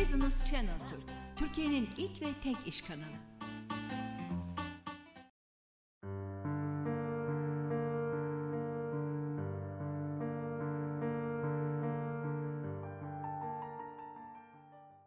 Business Channel Türk, Türkiye'nin ilk ve tek iş kanalı.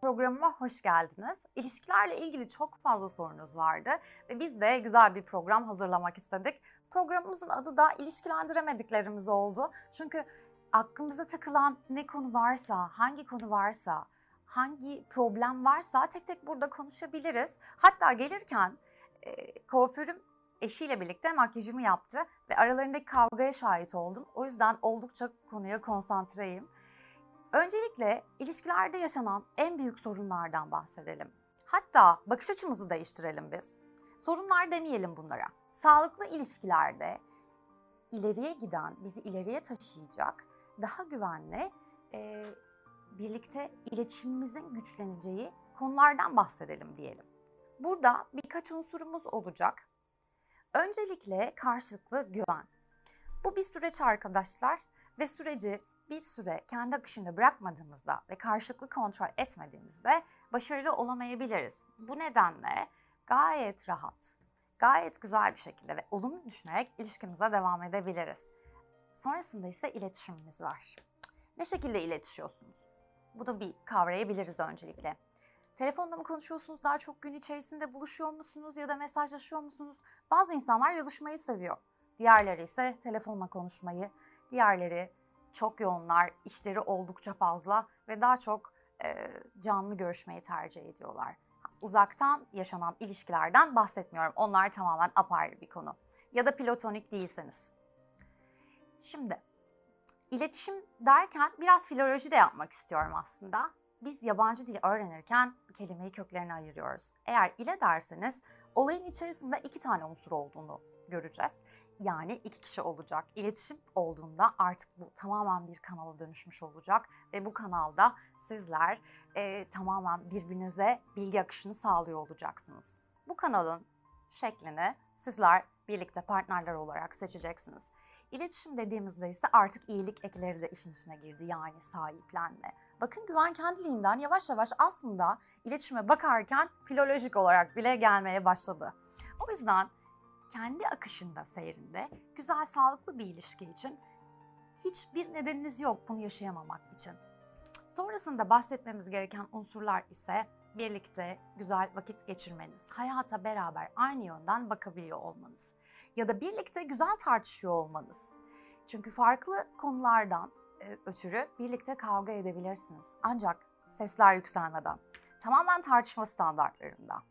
Programıma hoş geldiniz. İlişkilerle ilgili çok fazla sorunuz vardı ve biz de güzel bir program hazırlamak istedik. Programımızın adı da ilişkilendiremediklerimiz oldu. Çünkü aklımıza takılan ne konu varsa, hangi konu varsa, hangi problem varsa tek tek burada konuşabiliriz. Hatta gelirken e, kuaförüm eşiyle birlikte makyajımı yaptı ve aralarındaki kavgaya şahit oldum. O yüzden oldukça konuya konsantreyim. Öncelikle ilişkilerde yaşanan en büyük sorunlardan bahsedelim. Hatta bakış açımızı değiştirelim biz. Sorunlar demeyelim bunlara. Sağlıklı ilişkilerde ileriye giden, bizi ileriye taşıyacak, daha güvenli, e, birlikte iletişimimizin güçleneceği konulardan bahsedelim diyelim. Burada birkaç unsurumuz olacak. Öncelikle karşılıklı güven. Bu bir süreç arkadaşlar ve süreci bir süre kendi akışında bırakmadığımızda ve karşılıklı kontrol etmediğimizde başarılı olamayabiliriz. Bu nedenle gayet rahat, gayet güzel bir şekilde ve olumlu düşünerek ilişkimize devam edebiliriz. Sonrasında ise iletişimimiz var. Ne şekilde iletişiyorsunuz? Bu da bir kavrayabiliriz öncelikle. Telefonda mı konuşuyorsunuz? Daha çok gün içerisinde buluşuyor musunuz ya da mesajlaşıyor musunuz? Bazı insanlar yazışmayı seviyor. Diğerleri ise telefonla konuşmayı, diğerleri çok yoğunlar, işleri oldukça fazla ve daha çok e, canlı görüşmeyi tercih ediyorlar. Uzaktan yaşanan ilişkilerden bahsetmiyorum. Onlar tamamen apayrı bir konu. Ya da platonik değilseniz. Şimdi iletişim derken biraz filoloji de yapmak istiyorum aslında. Biz yabancı dil öğrenirken kelimeyi köklerine ayırıyoruz. Eğer ile derseniz olayın içerisinde iki tane unsur olduğunu göreceğiz. Yani iki kişi olacak. İletişim olduğunda artık bu tamamen bir kanala dönüşmüş olacak ve bu kanalda sizler e, tamamen birbirinize bilgi akışını sağlıyor olacaksınız. Bu kanalın şeklini sizler birlikte partnerler olarak seçeceksiniz. İletişim dediğimizde ise artık iyilik ekleri de işin içine girdi yani sahiplenme. Bakın güven kendiliğinden yavaş yavaş aslında iletişime bakarken filolojik olarak bile gelmeye başladı. O yüzden kendi akışında seyrinde güzel sağlıklı bir ilişki için hiçbir nedeniniz yok bunu yaşayamamak için. Sonrasında bahsetmemiz gereken unsurlar ise birlikte güzel vakit geçirmeniz, hayata beraber aynı yönden bakabiliyor olmanız ya da birlikte güzel tartışıyor olmanız. Çünkü farklı konulardan e, ötürü birlikte kavga edebilirsiniz. Ancak sesler yükselmeden, tamamen tartışma standartlarında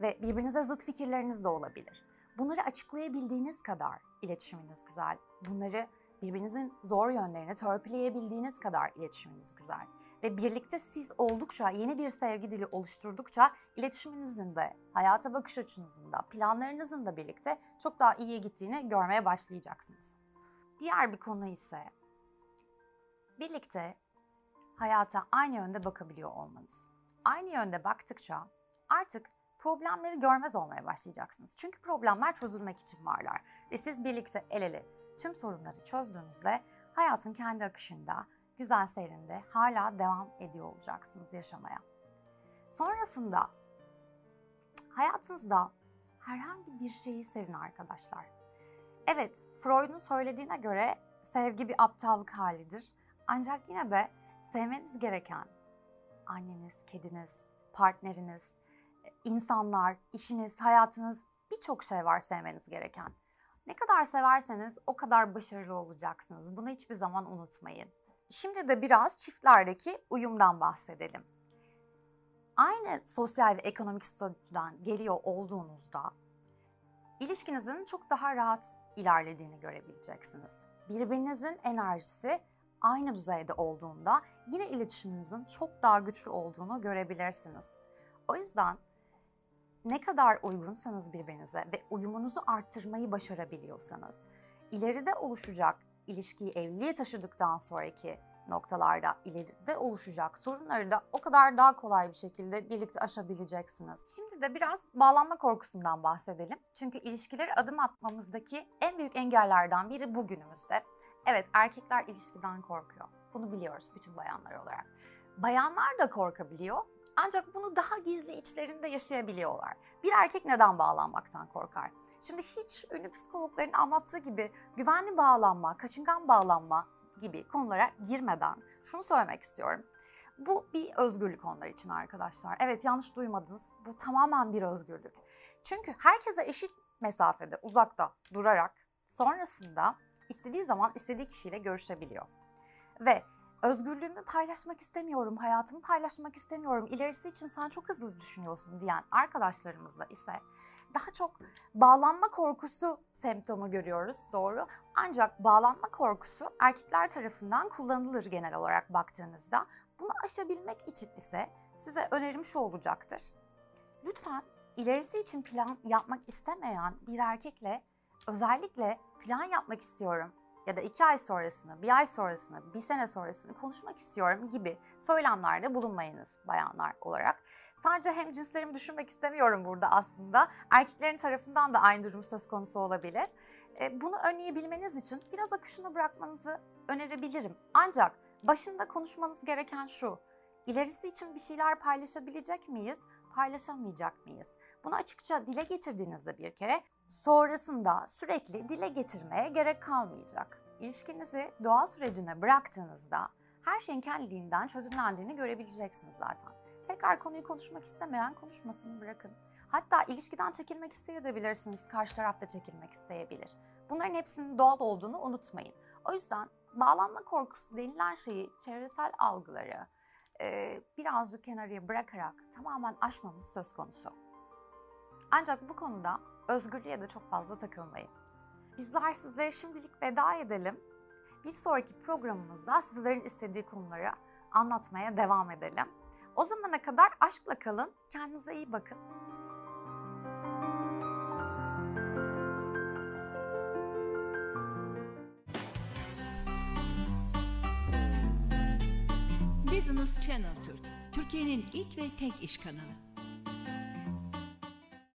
ve birbirinize zıt fikirleriniz de olabilir. Bunları açıklayabildiğiniz kadar iletişiminiz güzel. Bunları birbirinizin zor yönlerini törpüleyebildiğiniz kadar iletişiminiz güzel. Ve birlikte siz oldukça yeni bir sevgi dili oluşturdukça iletişiminizin de, hayata bakış açınızın da, planlarınızın da birlikte çok daha iyiye gittiğini görmeye başlayacaksınız. Diğer bir konu ise birlikte hayata aynı yönde bakabiliyor olmanız. Aynı yönde baktıkça artık problemleri görmez olmaya başlayacaksınız. Çünkü problemler çözülmek için varlar. Ve siz birlikte el ele tüm sorunları çözdüğünüzde hayatın kendi akışında, güzel seyrinde hala devam ediyor olacaksınız yaşamaya. Sonrasında hayatınızda herhangi bir şeyi sevin arkadaşlar. Evet, Freud'un söylediğine göre sevgi bir aptallık halidir. Ancak yine de sevmeniz gereken anneniz, kediniz, partneriniz, insanlar, işiniz, hayatınız birçok şey var sevmeniz gereken. Ne kadar severseniz o kadar başarılı olacaksınız. Bunu hiçbir zaman unutmayın. Şimdi de biraz çiftlerdeki uyumdan bahsedelim. Aynı sosyal ve ekonomik statüden geliyor olduğunuzda ilişkinizin çok daha rahat ilerlediğini görebileceksiniz. Birbirinizin enerjisi aynı düzeyde olduğunda yine iletişiminizin çok daha güçlü olduğunu görebilirsiniz. O yüzden ne kadar uygunsanız birbirinize ve uyumunuzu arttırmayı başarabiliyorsanız, ileride oluşacak ilişkiyi evliliğe taşıdıktan sonraki noktalarda ileride oluşacak sorunları da o kadar daha kolay bir şekilde birlikte aşabileceksiniz. Şimdi de biraz bağlanma korkusundan bahsedelim. Çünkü ilişkileri adım atmamızdaki en büyük engellerden biri bugünümüzde. Evet erkekler ilişkiden korkuyor. Bunu biliyoruz bütün bayanlar olarak. Bayanlar da korkabiliyor Ancak bunu daha gizli içlerinde yaşayabiliyorlar. Bir erkek neden bağlanmaktan korkar? Şimdi hiç ünlü psikologların anlattığı gibi güvenli bağlanma, kaçıngan bağlanma gibi konulara girmeden şunu söylemek istiyorum. Bu bir özgürlük onlar için arkadaşlar. Evet yanlış duymadınız. Bu tamamen bir özgürlük. Çünkü herkese eşit mesafede, uzakta durarak sonrasında istediği zaman istediği kişiyle görüşebiliyor. Ve özgürlüğümü paylaşmak istemiyorum, hayatımı paylaşmak istemiyorum, ilerisi için sen çok hızlı düşünüyorsun diyen arkadaşlarımızla ise daha çok bağlanma korkusu semptomu görüyoruz doğru. Ancak bağlanma korkusu erkekler tarafından kullanılır genel olarak baktığınızda. Bunu aşabilmek için ise size önerim şu olacaktır. Lütfen ilerisi için plan yapmak istemeyen bir erkekle özellikle plan yapmak istiyorum ya da iki ay sonrasını, bir ay sonrasını, bir sene sonrasını konuşmak istiyorum gibi söylemlerde bulunmayınız bayanlar olarak. Sadece hem cinslerimi düşünmek istemiyorum burada aslında. Erkeklerin tarafından da aynı durum söz konusu olabilir. E, bunu önleyebilmeniz için biraz akışını bırakmanızı önerebilirim. Ancak başında konuşmanız gereken şu. İlerisi için bir şeyler paylaşabilecek miyiz, paylaşamayacak mıyız? Bunu açıkça dile getirdiğinizde bir kere sonrasında sürekli dile getirmeye gerek kalmayacak. İlişkinizi doğal sürecine bıraktığınızda her şeyin kendiliğinden çözümlendiğini görebileceksiniz zaten. Tekrar konuyu konuşmak istemeyen konuşmasını bırakın. Hatta ilişkiden çekilmek isteyebilirsiniz, karşı taraf da çekilmek isteyebilir. Bunların hepsinin doğal olduğunu unutmayın. O yüzden bağlanma korkusu denilen şeyi, çevresel algıları e, birazcık kenarıya bırakarak tamamen aşmamız söz konusu. Ancak bu konuda özgürlüğe de çok fazla takılmayın. Bizler sizlere şimdilik veda edelim. Bir sonraki programımızda sizlerin istediği konuları anlatmaya devam edelim. O zamana kadar aşkla kalın, kendinize iyi bakın. Business Channel Türk, Türkiye'nin ilk ve tek iş kanalı.